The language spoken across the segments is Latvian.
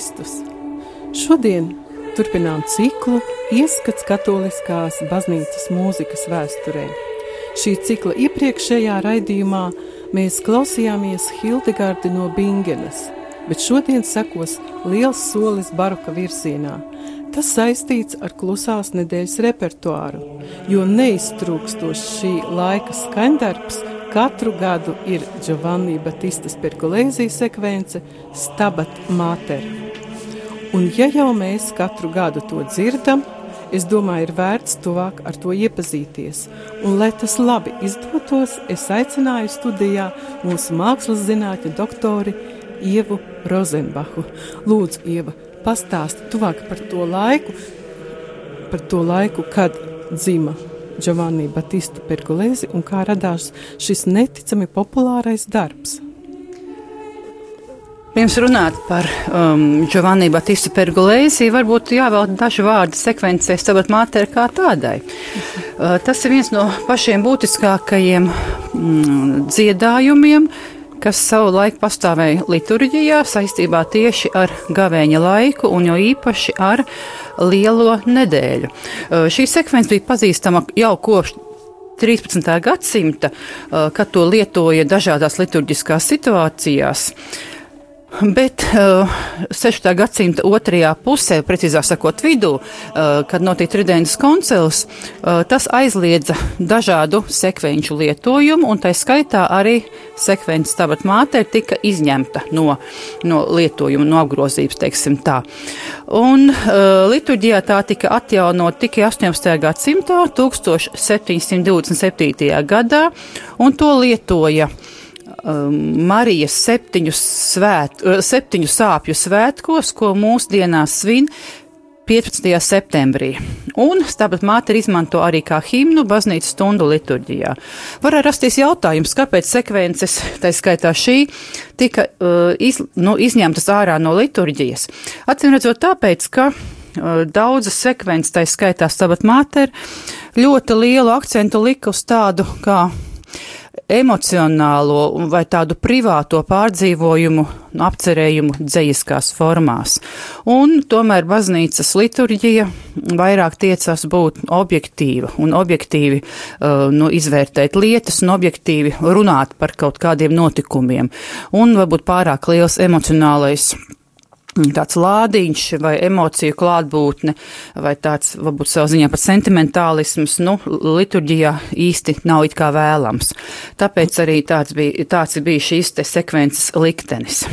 Kristus! Šodien turpinām ciklu Ieskats katoliskās baznīcas mūzikas vēsturē. Šī cikla iepriekšējā raidījumā mēs klausījāmies Hildegardi no Bingenes, bet šodien sekos liels solis baroka virzienā. Tas saistīts ar klusās nedēļas repertuāru, jo neiztrūkstoši šī laika skaņdarbs Katru gadu ir Giovanni Batistas perkulēzijas sekvence Stabat Mater. Un ja jau mēs katru gadu to dzirdam, es domāju, ir vērts tuvāk ar to iepazīties. Un, lai tas labi izdotos, es aicināju studijā mūsu mākslas zinātņu doktori Ievu Rozenbachu. Lūdzu, Ieva, pastāsti tuvāk par to laiku, par to laiku, kad dzima Giovanni Batista Pergolēzi un kā radās šis neticami populārais darbs. Pirms runāt par um, Giovanni Batista Pergolēzi, varbūt jāvēl daži vārdi sekvencē Stabat Mater kā tādai. Uh, tas ir viens no pašiem būtiskākajiem mm, dziedājumiem, kas savu laiku pastāvēja liturģijā saistībā tieši ar gavēņa laiku un jo īpaši ar lielo nedēļu. Uh, šī sekvence bija pazīstama jau kopš 13. gadsimta, uh, kad to lietoja dažādās liturģiskās situācijās. Bet uh, 16. gadsimta otrajā pusē, precīzāk sakot, vidū, uh, kad notika Tridents koncils, uh, tas aizliedza dažādu sekvenču lietojumu, un tā skaitā arī sekvences tabat māte tika izņemta no, no lietojuma, no apgrozības, teiksim tā. Un uh, liturģijā tā tika atjaunot tikai 18. gadsimtā, 1727. gadā, un to lietoja Marijas septiņu, svēt, uh, septiņu sāpju svētkos, ko mūsdienās svin 15. septembrī. Un stāpat māte izmanto arī kā himnu baznīcas stundu liturģijā. Varētu rasties jautājums, kāpēc sekvences, tā skaitā šī, tika uh, iz, nu, izņemtas ārā no liturģijas. Atcīm redzot tāpēc, ka uh, daudzas sekvences, tā skaitā stāpat māte, ļoti lielu akcentu lika uz tādu kā emocionālo vai tādu privāto pārdzīvojumu, apcerējumu dzējiskās formās. Un tomēr baznīcas liturģija vairāk tiecas būt objektīva un objektīvi uh, nu, izvērtēt lietas un objektīvi runāt par kaut kādiem notikumiem. Un varbūt pārāk liels emocionālais tāds lādiņš vai emociju klātbūtne vai tāds, varbūt savā ziņā pat sentimentālisms, nu, liturģijā īsti nav it kā vēlams. Tāpēc arī tāds bija, tāds bija šīs te sekvences liktenis.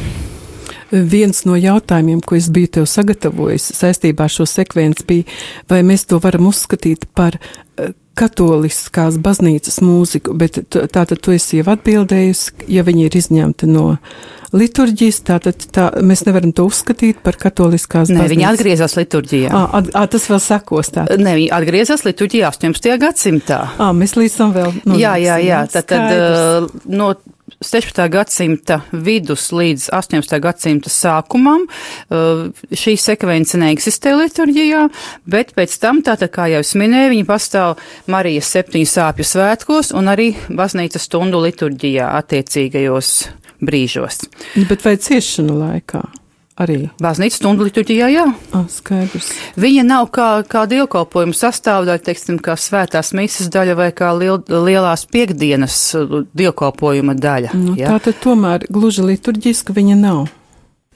Viens no jautājumiem, ko es biju tev sagatavojis saistībā ar šo sekvenci, bija, vai mēs to varam uzskatīt par eh, katoliskās baznīcas mūziku, bet tātad tu esi jau atbildējusi, ja viņi ir izņemti no liturģijas, tātad tā, mēs nevaram to uzskatīt par katoliskās ne, baznīcas. Viņi atgriezās liturģijā. À, at, à, tas vēl sakos tā. Ne, viņi atgriezās liturģijā 18. gadsimtā. À, mēs līdz tam vēl. Jā, jā, jā, tad, tad no 16. gadsimta vidus līdz 18. gadsimta sākumam uh, šī sekvence neeksistē liturģijā, bet pēc tam, tātad, kā jau es minēju, viņi pastāv Marijas septiņu sāpju svētkos un arī baznīcas stundu liturģijā attiecīgajos brīžos. Bet vai ciešanu laikā? Arī. Baznīcas stundu liturģijā, jā. Ah, skaidrs. Viņa nav kā, kā dievkalpojuma sastāvdaļa, teiksim, kā svētās misas daļa vai kā liel, lielās piekdienas uh, dievkalpojuma daļa. Nu, tā tad tomēr gluži liturģiska viņa nav.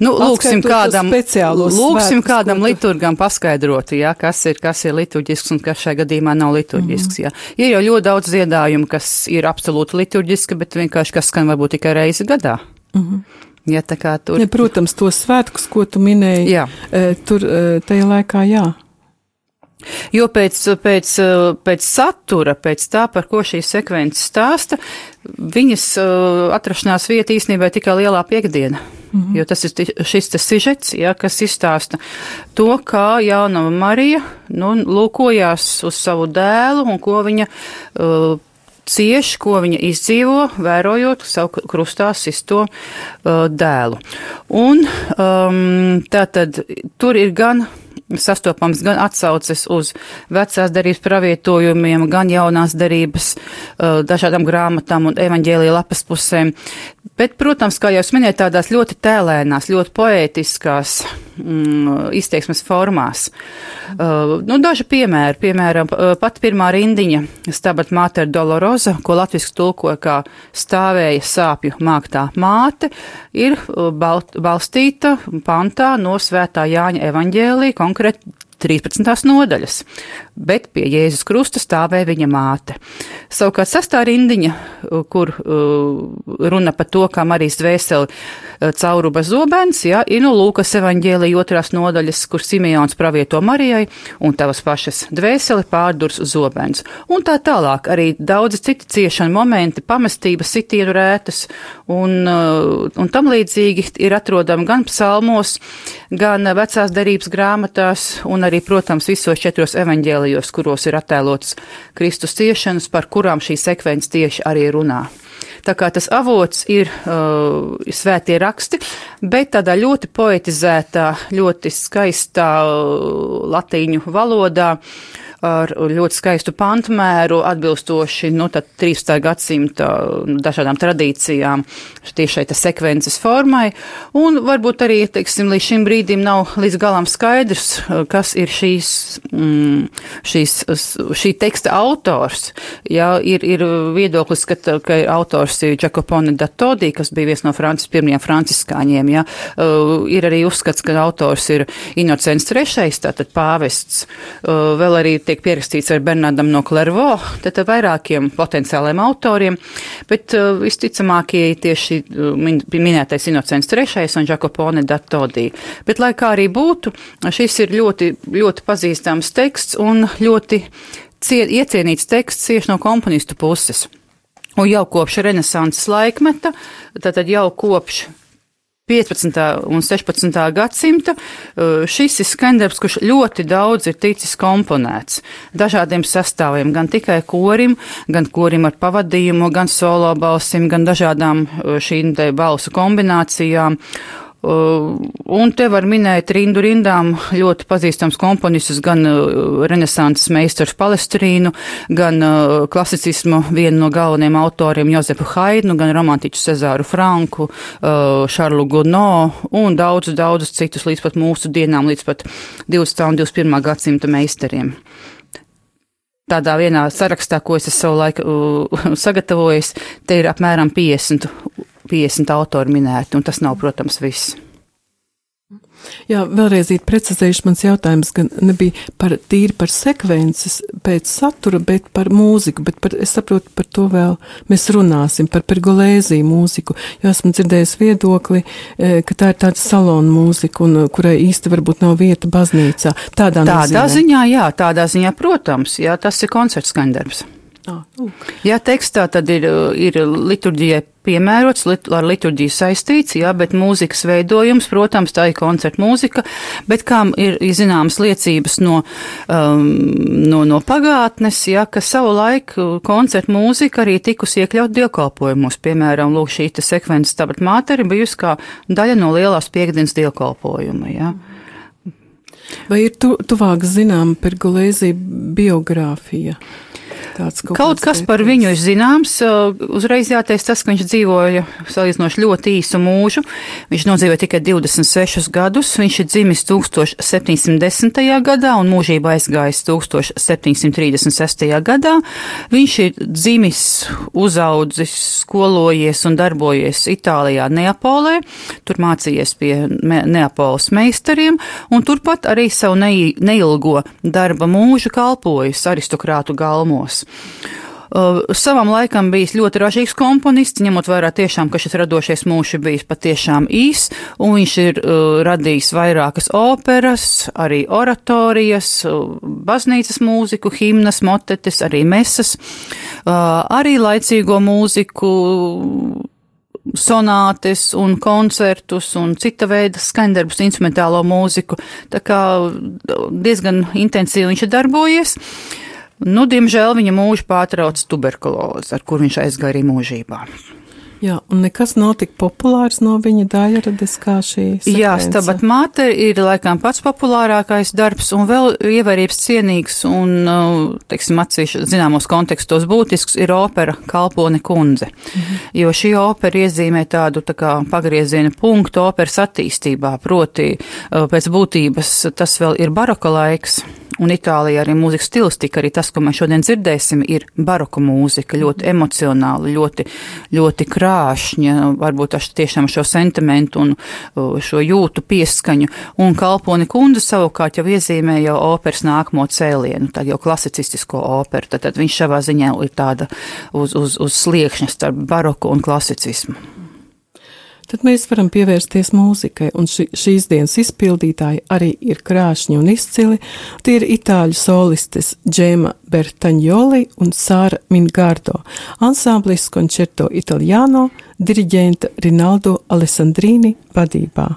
Nu, lūksim kādam, lūksim kādam liturgam paskaidrot, jā, kas ir, kas ir liturģisks un kas šajā gadījumā nav liturģisks. Mm. Jā. Ir jau ļoti daudz dziedājumu, kas ir absolūti liturģiski, bet vienkārši kas skan varbūt tikai reizi gadā. Mm -hmm. Ja, tur... ja, protams, tos svētkus, ko tu minēji, jā. tur tajā laikā jā. Jo pēc, pēc, pēc satura, pēc tā, par ko šī sekvence stāsta, viņas atrašanās vieta īstenībā ir tikai lielā piekdiena. Mm -hmm. Jo tas ir šis tas sižets, ja, kas izstāsta to, kā jaunava Marija nu, lūkojās uz savu dēlu un ko viņa uh, cieš, ko viņa izdzīvo, vērojot savu krustā sisto uh, dēlu. Un um, tātad tur ir gan sastopams gan atsauces uz vecās darības pravietojumiem, gan jaunās darības uh, dažādām grāmatām un evaņģēlija lapas pusēm. Bet, protams, kā jau es minēju, tādās ļoti tēlēnās, ļoti poētiskās mm, izteiksmes formās. Uh, nu, daži piemēri, piemēram, uh, pat pirmā rindiņa Stabat Mater Dolorosa, ko latviski tulkoja kā stāvēja sāpju māktā māte, ir uh, balstīta pantā no svētā Jāņa evaņģēlī, konkrēti 13. nodaļas, bet pie Jēzus Krusta stāvēja viņa māte. Savukārt sastā rindiņa, kur uh, runa par to, kā Marijas dvēseli uh, cauruba zobens, jā, ir no Lūkas evaņģēlija otrās nodaļas, kur Simeons pravieto Marijai un tavas pašas dvēseli pārdurs zobens. Un tā tālāk arī daudzi citi ciešana momenti, pamestības, sitienu rētas un, uh, un tam līdzīgi ir atrodami gan psalmos, gan vecās darības grāmatās un arī arī, protams, visos četros evaņģēlijos, kuros ir attēlots Kristus ciešanas, par kurām šī sekvence tieši arī runā. Tā kā tas avots ir uh, svētie raksti, bet tādā ļoti poetizētā, ļoti skaistā uh, latīņu valodā. Uh, ar ļoti skaistu pantmēru, atbilstoši nu, 13. gadsimta nu, dažādām tradīcijām, tieši šai sekvences formai. Un varbūt arī, teiksim, līdz šim brīdim nav līdz galam skaidrs, kas ir šīs, mm, šīs, šī teksta autors. Jā, ir, ir viedoklis, ka, ka autors ir Giacopone da Todi, kas bija viens no Francis pirmajiem franciskāņiem. Jā. Uh, ir arī uzskats, ka autors ir Inocents III, tātad pāvests. Uh, vēl arī tiek pierakstīts ar Bernardam no Klervo, tad vairākiem potenciāliem autoriem, bet uh, visticamākie tieši uh, min, minētais Inocents III un Giacopone da Todi. Bet, lai kā arī būtu, šis ir ļoti, ļoti pazīstams teksts un ļoti cie, iecienīts teksts tieši no komponistu puses. Un jau kopš renesanses laikmeta, tātad jau kopš 15. un 16. gadsimta. Uh, šis ir skandarbs, kurš ļoti daudz ir ticis komponēts dažādiem sastāviem, gan tikai korim, gan korim ar pavadījumu, gan solo balsim, gan dažādām uh, šīm te balsu kombinācijām. Uh, un te var minēt rindu rindām ļoti pazīstams komponistus, gan uh, renesanses meistars Palestrīnu, gan uh, klasicismu vienu no galvenajiem autoriem Jozefu Haidnu, gan romantiķu Cezāru Franku, Šarlu Gono un daudzus, daudzus citus līdz pat mūsu dienām, līdz pat 20. un 21. gadsimta meistariem tādā vienā sarakstā, ko es savu laiku uh, sagatavojis, te ir apmēram 50 50 autori minēti, un tas nav, protams, viss. Jā, vēlreiz ir precizējuši mans jautājums, gan nebija par tīri par sekvences pēc satura, bet par mūziku, bet par, es saprotu, par to vēl mēs runāsim, par pergolēziju mūziku, jo esmu dzirdējis viedokli, e, ka tā ir tāda salona mūzika, un kurai īsti varbūt nav vieta baznīcā. Tādā, tādā nozīmē. ziņā, jā, tādā ziņā, protams, jā, tas ir koncerts skandarbs. Ah, uh. Jā, tekstā tad ir, ir liturģijai piemērots, lit, ar liturģiju saistīts, jā, bet mūzikas veidojums, protams, tā ir koncerta mūzika, bet kām ir, zināmas liecības no, um, no, no pagātnes, jā, ka savu laiku koncerta mūzika arī tikusi iekļaut dievkalpojumos. Piemēram, lūk, šī te sekvences tabat māteri bijusi kā daļa no lielās piekdienas dievkalpojuma, jā. Vai ir tu, tuvāk zinām pergolēzija biogrāfija? Tāds kaut, kaut kas par viņu ir zināms. Uh, uzreiz jāteic tas, ka viņš dzīvoja salīdzinoši ļoti īsu mūžu. Viņš nodzīvoja tikai 26 gadus. Viņš ir dzimis 1710. gadā un mūžībā aizgājis 1736. gadā. Viņš ir dzimis, uzaudzis, skolojies un darbojies Itālijā, Neapolē. Tur mācījies pie Neapoles meistariem un turpat arī savu neilgo darba mūžu kalpojis aristokrātu galmos. Uh, savam laikam bijis ļoti ražīgs komponists, ņemot vērā tiešām, ka šis radošais mūžs bijis patiešām īs, un viņš ir uh, radījis vairākas operas, arī oratorijas, uh, baznīcas mūziku, himnas, motetes, arī mesas, uh, arī laicīgo mūziku, sonātes un koncertus un cita veida skaņdarbus, instrumentālo mūziku. Tā kā diezgan intensīvi viņš ir darbojies. Uh, Nu, diemžēl viņa mūžu pārtrauc tuberkuloze, ar kur viņš aizgāja arī mūžībā. Jā, un nekas nav tik populārs no viņa daļradas kā šī. Sekvence. Jā, Stabat Māte ir laikam pats populārākais darbs un vēl ievērības cienīgs un, uh, teiksim, atsevišķi zināmos kontekstos būtisks ir opera Kalpone kundze. Mhm. Jo šī opera iezīmē tādu tā kā pagrieziena punktu operas attīstībā, proti uh, pēc būtības tas vēl ir baroka laiks un Itālijā arī mūzikas stilistika, arī tas, ko mēs šodien dzirdēsim, ir baroka mūzika, ļoti emocionāla, ļoti, ļoti krāšņa, varbūt aš tiešām šo sentimentu un šo jūtu pieskaņu, un kalponi kundze savukārt jau iezīmē jau operas nākamo cēlienu, tad jau klasicistisko operu, tad, tad viņš šavā ziņā ir tāda uz, uz, uz sliekšņa starp baroku un klasicismu tad mēs varam pievērsties mūzikai, un ši, šīs dienas izpildītāji arī ir krāšņi un izcili. Tie ir itāļu solistes Džēma Bertaņoli un Sāra Mingardo, ansamblis Concerto Italiano, diriģenta Rinaldo Alessandrini vadībā.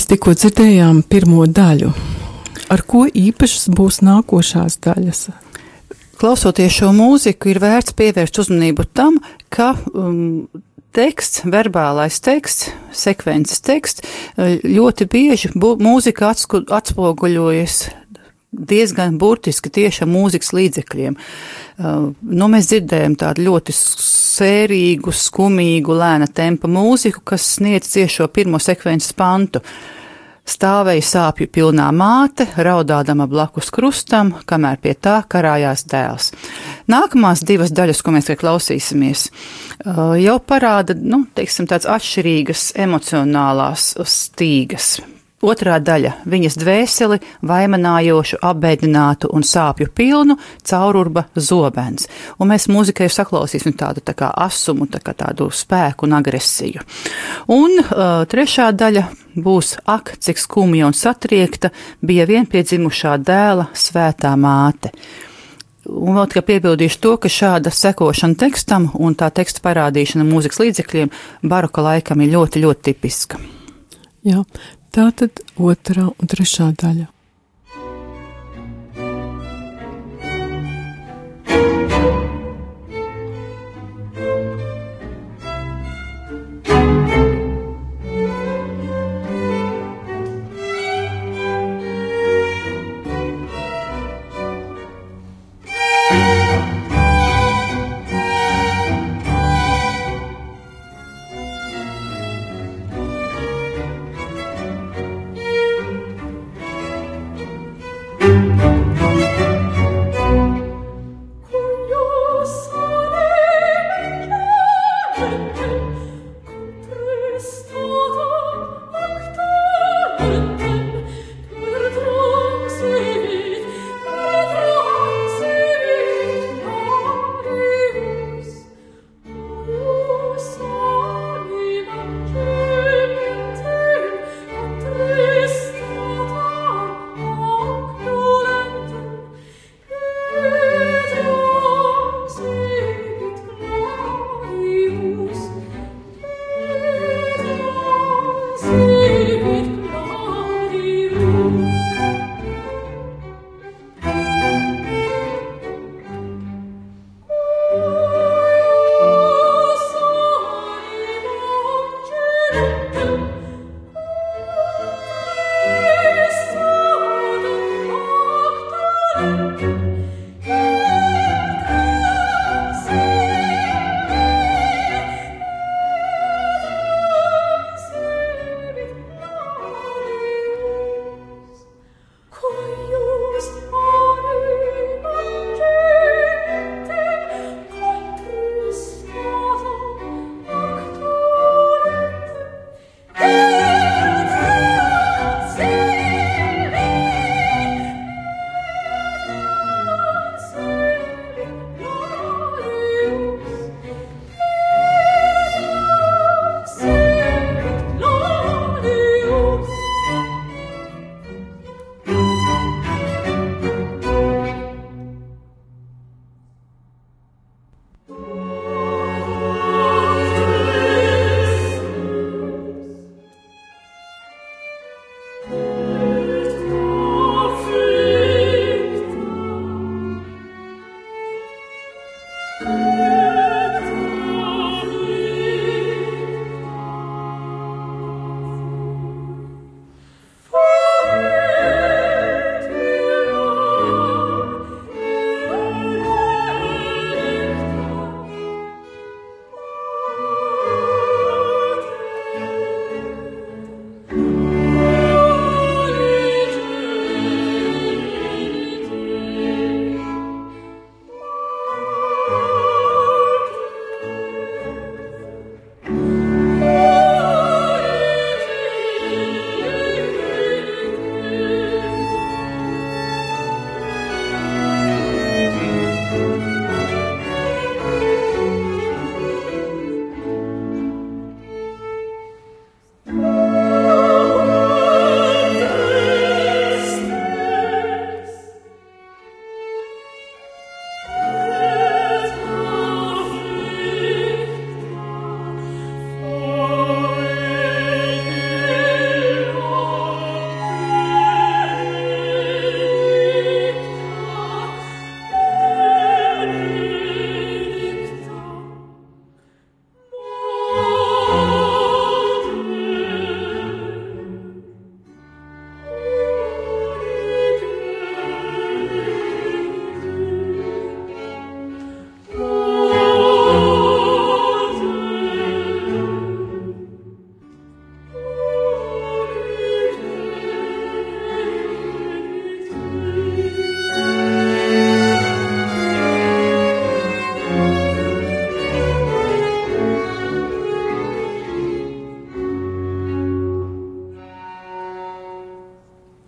Mēs tikko dzirdējām pirmo daļu. Ar ko īpašas būs nākošās daļas? Klausoties šo mūziku, ir vērts pievērst uzmanību tam, ka um, teksts, verbālais teksts, sekvences teksts ļoti bieži bū, mūzika atsku, atspoguļojas diezgan burtiski tieši ar mūzikas līdzekļiem. Uh, nu, mēs dzirdējam tādu ļoti sērīgu, skumīgu, lēna tempa mūziku, kas sniedz ciešo pirmo sekvences pantu. Stāvēja sāpju pilnā māte, raudādama blakus krustam, kamēr pie tā karājās dēls. Nākamās divas daļas, ko mēs klausīsimies, jau parāda, nu, teiksim, tāds atšķirīgas emocionālās stīgas Otrā daļa - viņas dvēseli vaimanājošu, apbēdinātu un sāpju pilnu caururba zobens. Un mēs mūzikai saklausīsim tādu tā kā asumu, tā kā tādu spēku un agresiju. Un uh, trešā daļa būs ak, cik skumja un satriekta bija vienpiedzimušā dēla svētā māte. Un vēl tikai piebildīšu to, ka šāda sekošana tekstam un tā teksta parādīšana mūzikas līdzekļiem baroka laikam ir ļoti, ļoti tipiska. Jā, Tā tad otrā un trešā daļa.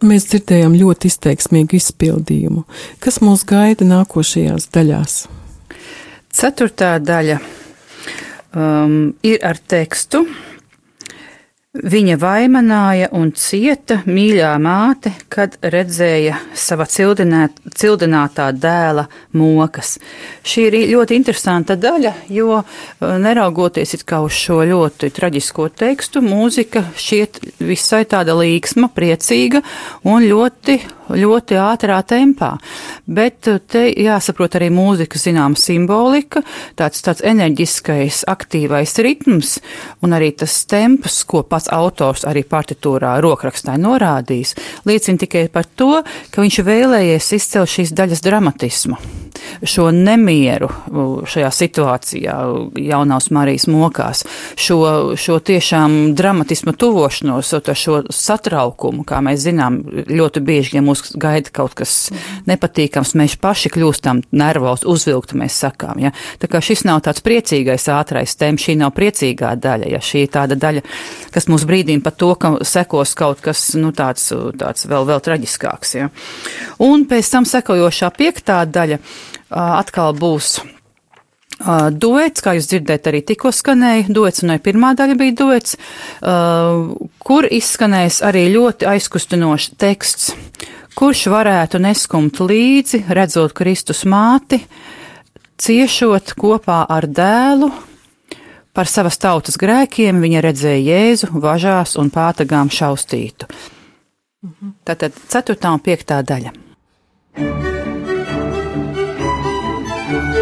Mēs dzirdējām ļoti izteiksmīgu izpildījumu. Kas mūs gaida nākošajās daļās? Ceturtā daļa um, ir ar tekstu. Viņa vaimanāja un cieta mīļā māte, kad redzēja sava cildināt, cildinātā dēla mokas. Šī ir ļoti interesanta daļa, jo uh, neraugoties uz šo ļoti traģisko tekstu, mūzika šķiet visai tāda līksma, priecīga un ļoti ļoti ātrā tempā. Bet uh, te jāsaprot arī mūzika zinām simbolika, tāds, tāds enerģiskais, aktīvais ritms un arī tas temps, ko pats autors arī partitūrā rokrakstā norādījis, liecina tikai par to, ka viņš vēlējies izcelt šīs daļas dramatismu šo nemieru šajā situācijā, jaunās Marijas mokās, šo, šo tiešām dramatismu tuvošanos, šo satraukumu, kā mēs zinām, ļoti bieži, ja mūs gaida kaut kas nepatīkams, mēs paši kļūstam nervos, uzvilkti, mēs sakām. Ja? Tā kā šis nav tāds priecīgais ātrais tēma, šī nav priecīgā daļa, ja šī ir tāda daļa, kas mūs brīdina par to, ka sekos kaut kas, nu, tāds, tāds vēl, vēl traģiskāks. Ja? Un pēc tam sekojošā piektā daļa atkal būs Uh, duets, kā jūs dzirdējat, arī tikko skanēja duets, un arī pirmā daļa bija duets, uh, kur izskanēs arī ļoti aizkustinošs teksts, kurš varētu neskumt līdzi, redzot Kristus māti, ciešot kopā ar dēlu. Par savas tautas grēkiem viņa redzēja Jēzu važās un pātagām šaustītu. Mhm. Tātad 4. un 5. daļa. Thank you.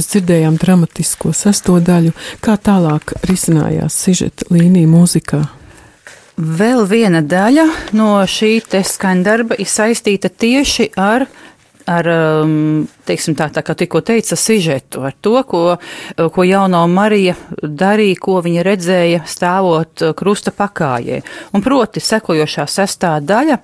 Mēs dzirdējām dramatisko sastāvdaļu, kā tālāk risinājās sižeta līnija mūzikā. Vēl viena daļa no šī skaņdarba ir saistīta tieši ar ar, um, teiksim tā, tā kā tikko teica, sižetu, ar to, ko, ko jauno Marija darīja, ko viņa redzēja stāvot krusta pakājē. Un proti sekojošā sestā daļa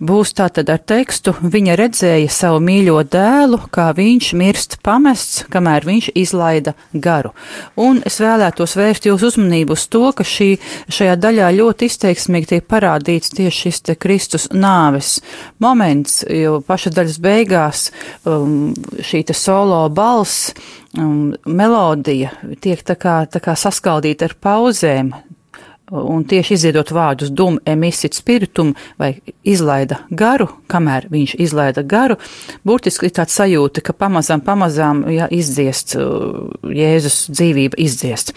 būs tātad ar tekstu, viņa redzēja savu mīļo dēlu, kā viņš mirst pamests, kamēr viņš izlaida garu. Un es vēlētos vērst jūs uzmanību uz to, ka šī, šajā daļā ļoti izteiksmīgi tiek parādīts tieši šis te Kristus nāves moments, jo paša daļas beigās um, šī te solo balss, um, melodija tiek tā kā, tā kā saskaldīta ar pauzēm, un tieši izdziedot vārdus dum emisit spiritum vai izlaida garu, kamēr viņš izlaida garu, burtiski ir tāds sajūta, ka pamazām, pamazām jā, izdziest, uh, Jēzus dzīvība izdziest.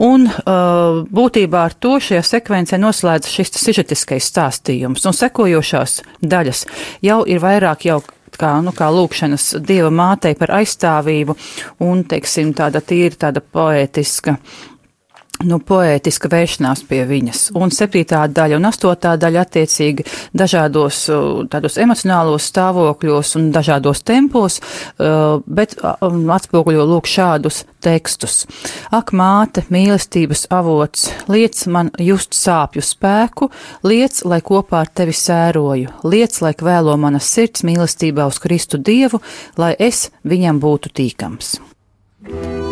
Un uh, būtībā ar to šajā sekvencē noslēdz šis sižetiskais stāstījums, un sekojošās daļas jau ir vairāk jau kā, nu, kā lūkšanas Dieva mātei par aizstāvību un, teiksim, tāda tīra, tāda poētiska nu, poētiska vēršanās pie viņas. Un septītā daļa un astotā daļa attiecīgi dažādos tādos emocionālos stāvokļos un dažādos tempos, bet atspoguļo lūk šādus tekstus. Ak, māte, mīlestības avots, liec man just sāpju spēku, liec, lai kopā ar tevi sēroju, liec, lai kvēlo manas sirds mīlestībā uz Kristu Dievu, lai es viņam būtu tīkams. thank you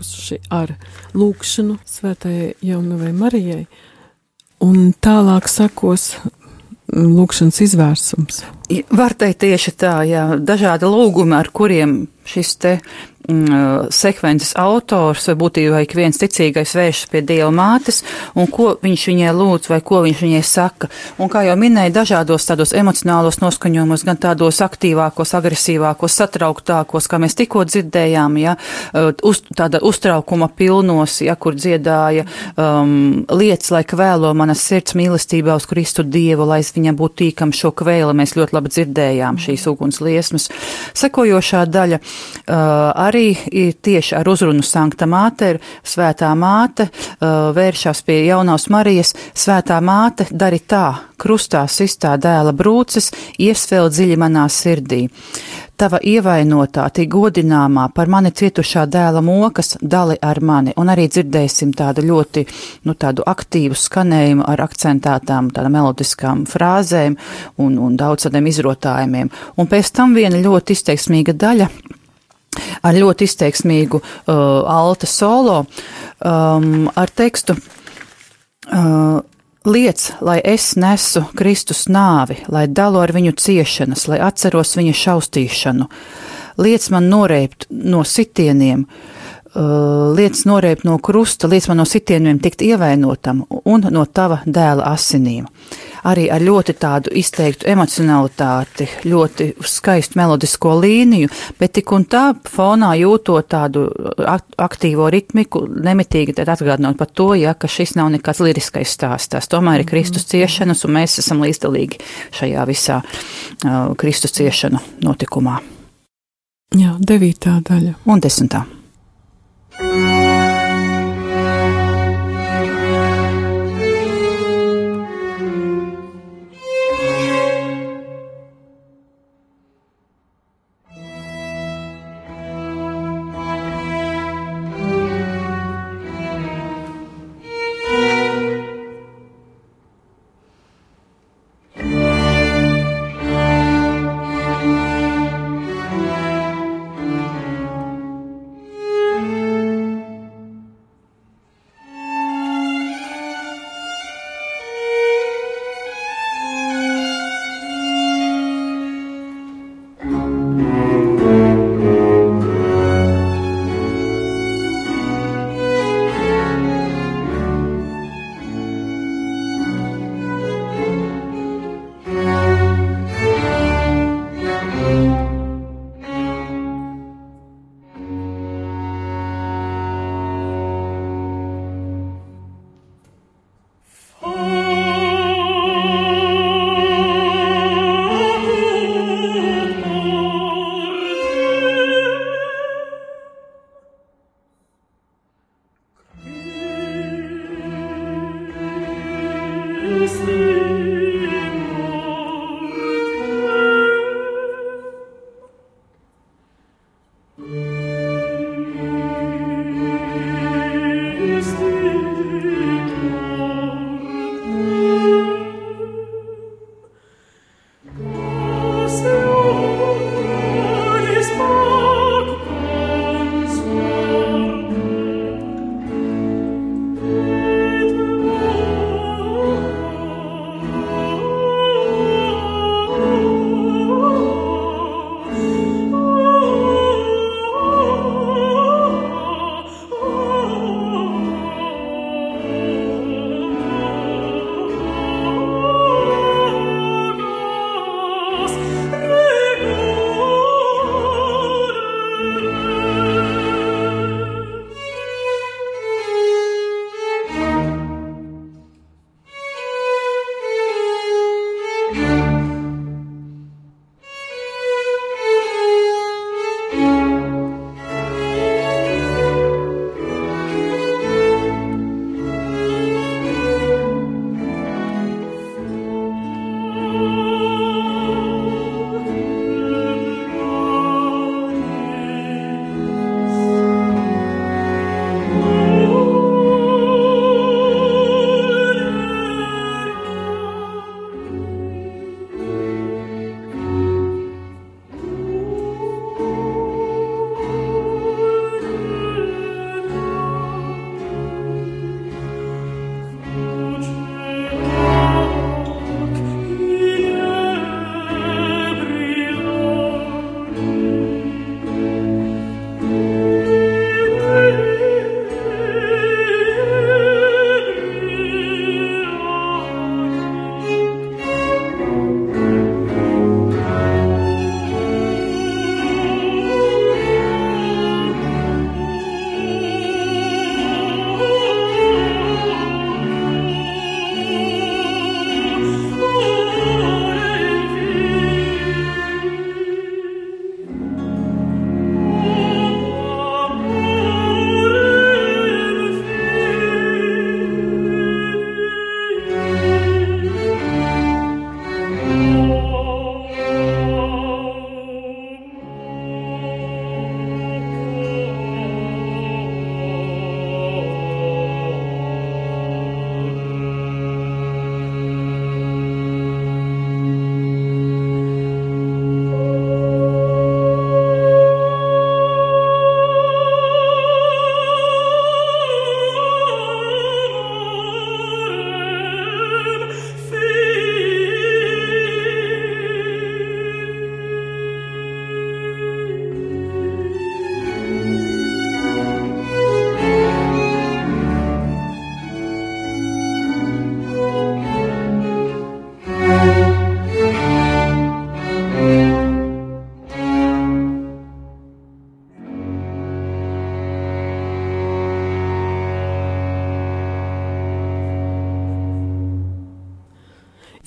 esam iesākuši ar lūkšanu svētajai jaunavai Marijai, un tālāk sekos lūkšanas izvērsums. Var teikt tieši tā, jā, dažādi lūgumi, ar kuriem šis te sekvences autors, vai būtībā ik viens ticīgais vēršas pie Dieva mātes, un ko viņš viņai lūdz, vai ko viņš viņai saka. Un kā jau minēja, dažādos tādos emocionālos noskaņojumos, gan tādos aktīvākos, agresīvākos, satrauktākos, kā mēs tikko dzirdējām, ja, uz, tāda uztraukuma pilnos, ja, kur dziedāja um, lietas, lai kvēlo manas sirds mīlestībā uz Kristu Dievu, lai es viņam būtu tīkam šo kvēli, mēs ļoti labi dzirdējām šīs uguns liesmas. Sekojošā daļa uh, arī arī tieši ar uzrunu Sankta Māter, Svētā Māte uh, vēršās pie jaunās Marijas, Svētā Māte dari tā, krustā sistā dēla brūces, iesvēl dziļi manā sirdī. Tava ievainotā, tī godināmā, par mani cietušā dēla mokas dali ar mani, un arī dzirdēsim tādu ļoti, nu, tādu aktīvu skanējumu ar akcentētām, tādām melodiskām frāzēm un, un daudz tādiem izrotājumiem. Un pēc tam viena ļoti izteiksmīga daļa ar ļoti izteiksmīgu uh, alta solo um, ar tekstu. Uh, Liec, lai es nesu Kristus nāvi, lai dalu ar viņu ciešanas, lai atceros viņa šaustīšanu. Liec man noreipt no sitieniem, uh, liec noreipt no krusta, liec man no sitieniem tikt ievainotam un no tava dēla asinīm. Arī ar ļoti tādu izteiktu emocionalitāti, ļoti skaistu melodisko līniju, bet tik un tā fonā jūtot tādu aktīvo ritmiku, nemitīgi atgādinot par to, ja, ka šis nav nekāds liriskais stāsts, tās tomēr ir Kristus ciešanas, un mēs esam līdzdalīgi šajā visā uh, Kristus ciešanu notikumā. Jā, devītā daļa. Un desmitā. Música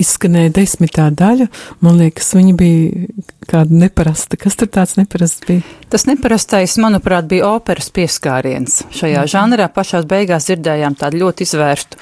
izskanēja desmitā daļa. Man liekas, viņa bija kāda neparasta. Kas tur tāds neparasts bija? Tas neparastais, manuprāt, bija operas pieskāriens. Šajā mm. žanrā pašās beigās dzirdējām tādu ļoti izvērstu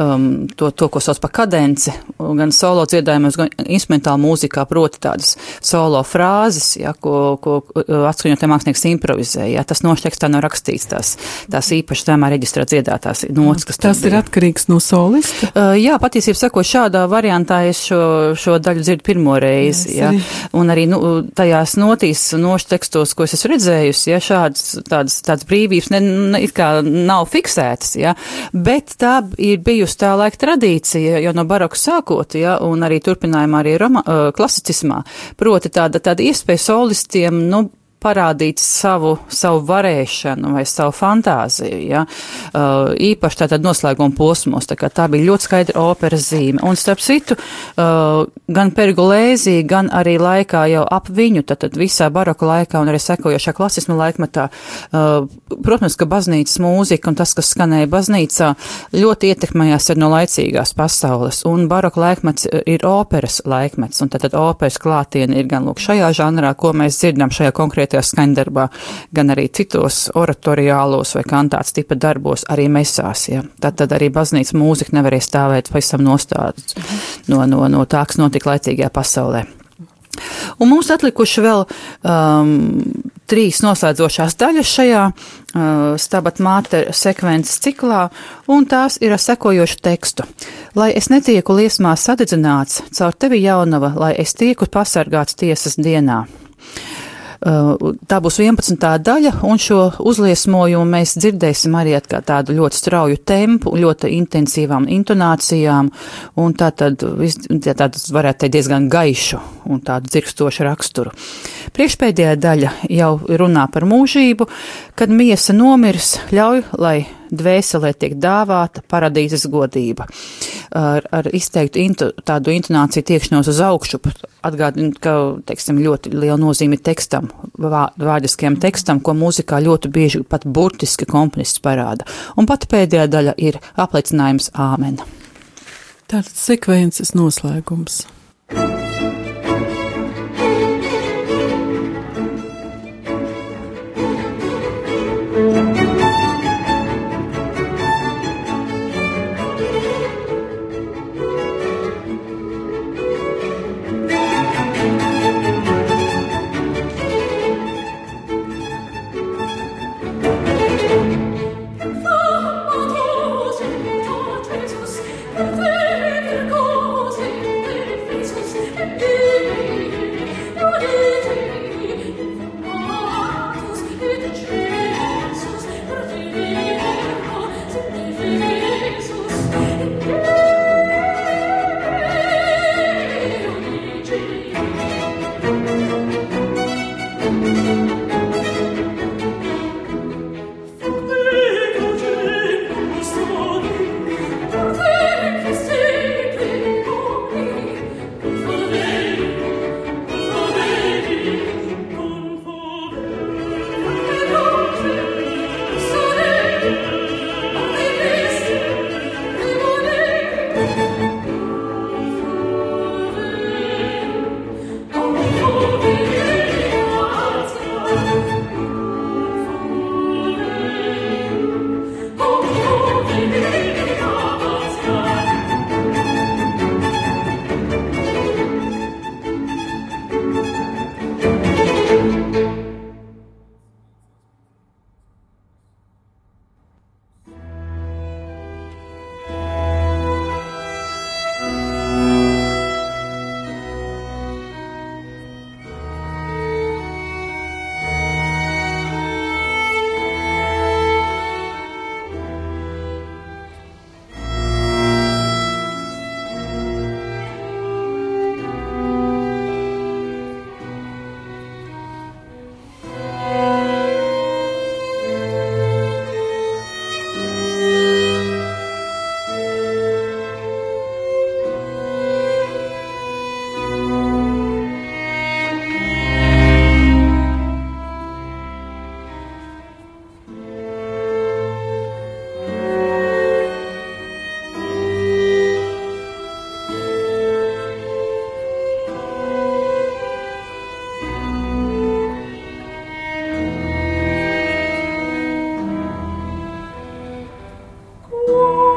um, to, to, ko sauc par kadenci, gan solo dziedājumos, gan instrumentālu mūzikā, proti tādas solo frāzes, ja, ko, ko atskaņotē mākslinieks improvizē. Ja, tas noštekstā nav rakstīts, tās, tās īpaši tēmā reģistrā dziedātās nots, kas tas ir atkarīgs no solista? Uh, jā, patiesībā sakot, šādā variantā es šo, šo daļu dzirdu pirmo reizi. Jā, ja, un arī nu, tajās notīs nošu tekstos, ko es esmu redzējusi, ja šādas tādas, tādas brīvības ne, ne, kā nav fiksētas, ja, bet tā ir bijusi tā laika tradīcija jau no baroka sākot, ja, un arī turpinājumā arī Roma, klasicismā. Proti tāda, tāda iespēja solistiem, nu, parādīt savu, savu varēšanu vai savu fantāziju, ja? uh, īpaši tātad noslēguma posmos, tā kā tā bija ļoti skaidra operas zīme. Un starp citu, uh, gan Pergolēzī, gan arī laikā jau ap viņu, tātad visā baroka laikā un arī sekojošā klasisma laikmetā, uh, protams, ka baznīcas mūzika un tas, kas skanēja baznīcā, ļoti ietekmējās ar no laicīgās pasaules, un baroka laikmets ir operas laikmets, un tātad operas klātiena ir gan lūk šajā žanrā, ko mēs dzirdam šajā konkrētajā konkrētajā skaņdarbā, gan arī citos oratoriālos vai kantāts tipa darbos, arī mesās. Ja. Tad, tad arī baznīcas mūzika nevarēja stāvēt pavisam nostādus no, no, no tā, kas notika laicīgajā pasaulē. Un mums atlikuši vēl um, trīs noslēdzošās daļas šajā uh, stabat māte sekvences ciklā, un tās ir ar sekojošu tekstu. Lai es netieku liesmā sadedzināts, caur tevi jaunava, lai es tieku pasargāts tiesas dienā. Uh, tā būs 11. daļa, un šo uzliesmojumu mēs dzirdēsim arī kā tādu ļoti strauju tempu, ļoti intensīvām intonācijām, un tā tad, tā tad varētu teikt diezgan gaišu un tādu dzirkstošu raksturu. Priekšpēdējā daļa jau runā par mūžību, kad miesa nomirs, ļauj, lai dvēselē tiek dāvāta paradīzes godība. Ar, ar izteiktu intu, tādu intonāciju tiekšanos uz augšu, atgādinu, ka, teiksim, ļoti liela nozīme tekstam, vārdiskajam tekstam, ko mūzikā ļoti bieži pat burtiski komponists parāda. Un pat pēdējā daļa ir apliecinājums āmen. Tātad sekvences noslēgums. Whoa.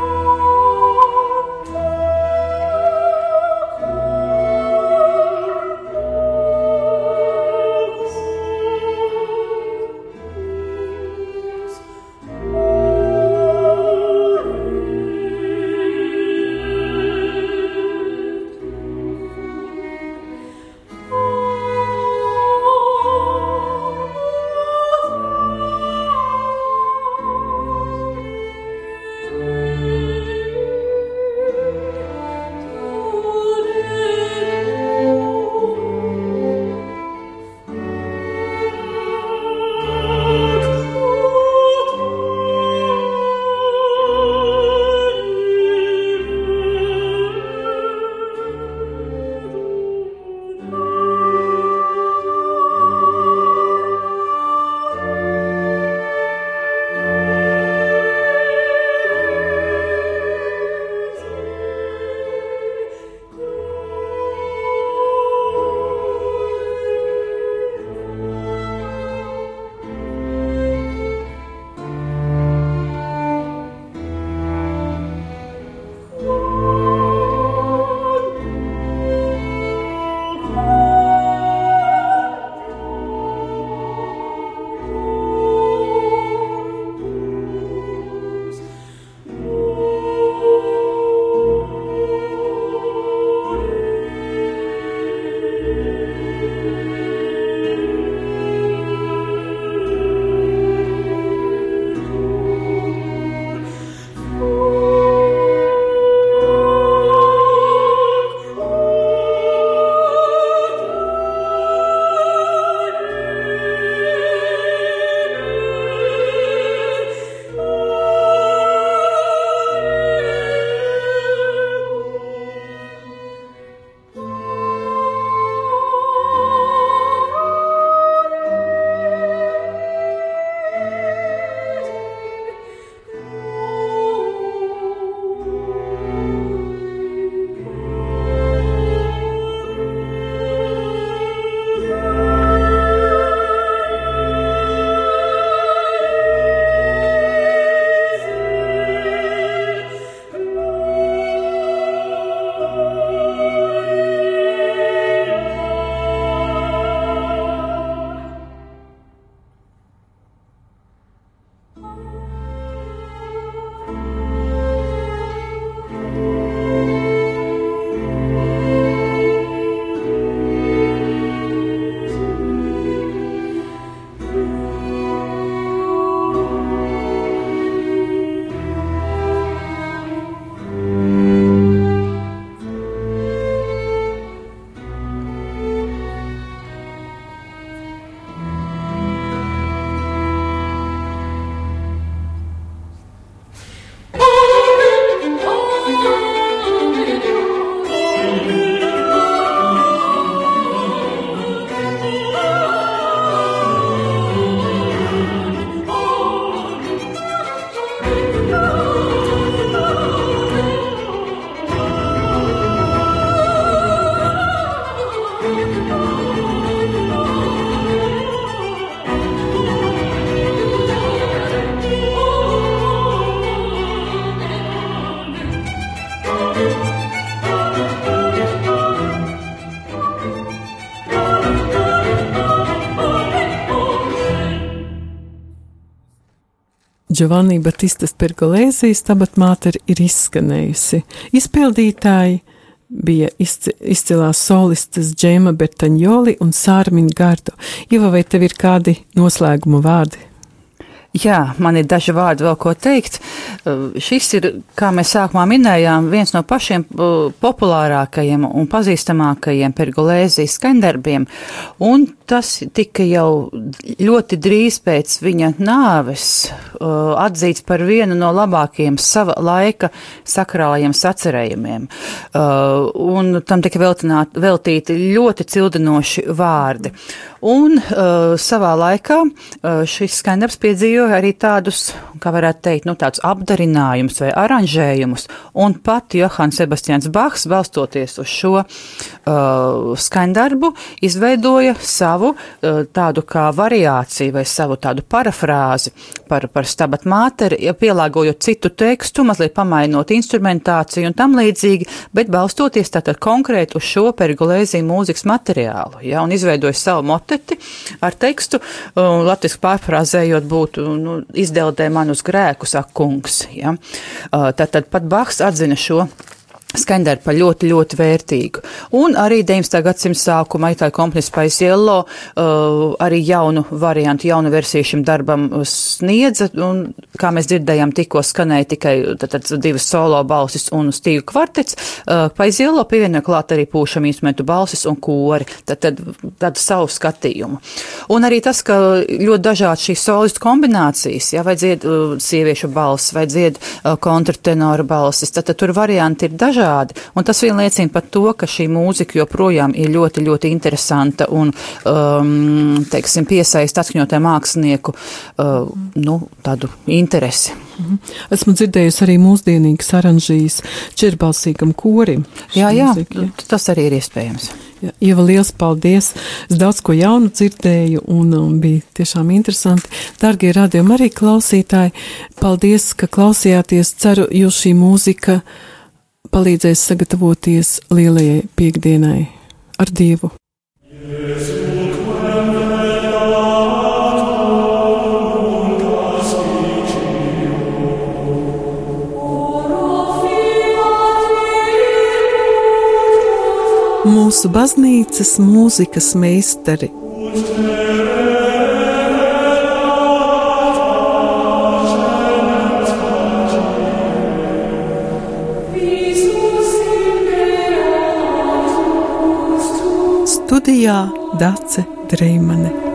Giovanni Batistas Pergolēzijas tabatmāte ir izskanējusi. Izpildītāji bija izci, izcilās solistas Džēma Bertaņoli un Sārmiņa Gardo. Ieva, vai tev ir kādi noslēguma vārdi? Jā, man ir daži vārdi vēl ko teikt. Uh, šis ir, kā mēs sākumā minējām, viens no pašiem uh, populārākajiem un pazīstamākajiem pergolēzijas skandarbiem, un tas tika jau ļoti drīz pēc viņa nāves uh, atzīts par vienu no labākajiem sava laika sakrālajiem sacerējumiem, un tam tika veltīti ļoti cildinoši vārdi. Un savā laikā šis skandarbs piedzīvoja arī tādus, kā varētu teikt, nu, tādus apdarinājumus vai aranžējumus. Un pat Johans Sebastians Bachs, balstoties uz šo uh, skandarbu, izveidoja savu uh, tādu kā variāciju vai savu tādu parafrāzi par, par stabat māteri, pielāgojot citu tekstu, mazliet pamainot instrumentāciju un tam līdzīgi, bet balstoties tātad konkrēti uz šo pergolēziju mūzikas materiālu, ja, un izveidoja savu moteti ar tekstu, un latviski pārfrāzējot būtu, nu, izdeldē man uz grēku, saka kungs. Ja? Tātad pat Bahs atzina šo Skaņdara par ļoti, ļoti vērtīgu. Un arī 19. gadsimta sākumā itāļu komponijas Paisiello uh, arī jaunu variantu, jaunu versiju šim darbam sniedza, un, kā mēs dzirdējām, tikko skanēja tikai tad, tad, divas solo balsis un stīgu kvartets. Uh, Paisiello pievienoja klāt arī pūšam instrumentu balsis un kori, tad, tad tādu savu skatījumu. Un arī tas, ka ļoti dažādi šīs solistu kombinācijas, ja, vai dzied uh, sieviešu balsis, vai dzied uh, kontrtenora balsis, tad, tad tur varianti ir dažādi dažādi. Un tas vien liecina par to, ka šī mūzika joprojām ir ļoti, ļoti interesanta un, um, teiksim, piesaist atskaņotē mākslinieku, uh, nu, tādu interesi. Mhm. Esmu dzirdējusi arī mūsdienīgas aranžijas čirbalsīgam korim. Jā, jā, mūzika, ja. tas arī ir iespējams. Ja, Ieva, liels paldies! Es daudz ko jaunu dzirdēju un, un bija tiešām interesanti. Dargie radījumi arī klausītāji, paldies, ka klausījāties. Ceru, jūs šī mūzika palīdzēs sagatavoties lielajai piekdienai ar Dievu. Mūsu baznīcas mūzikas meistari. Studijā Dace Dreimane.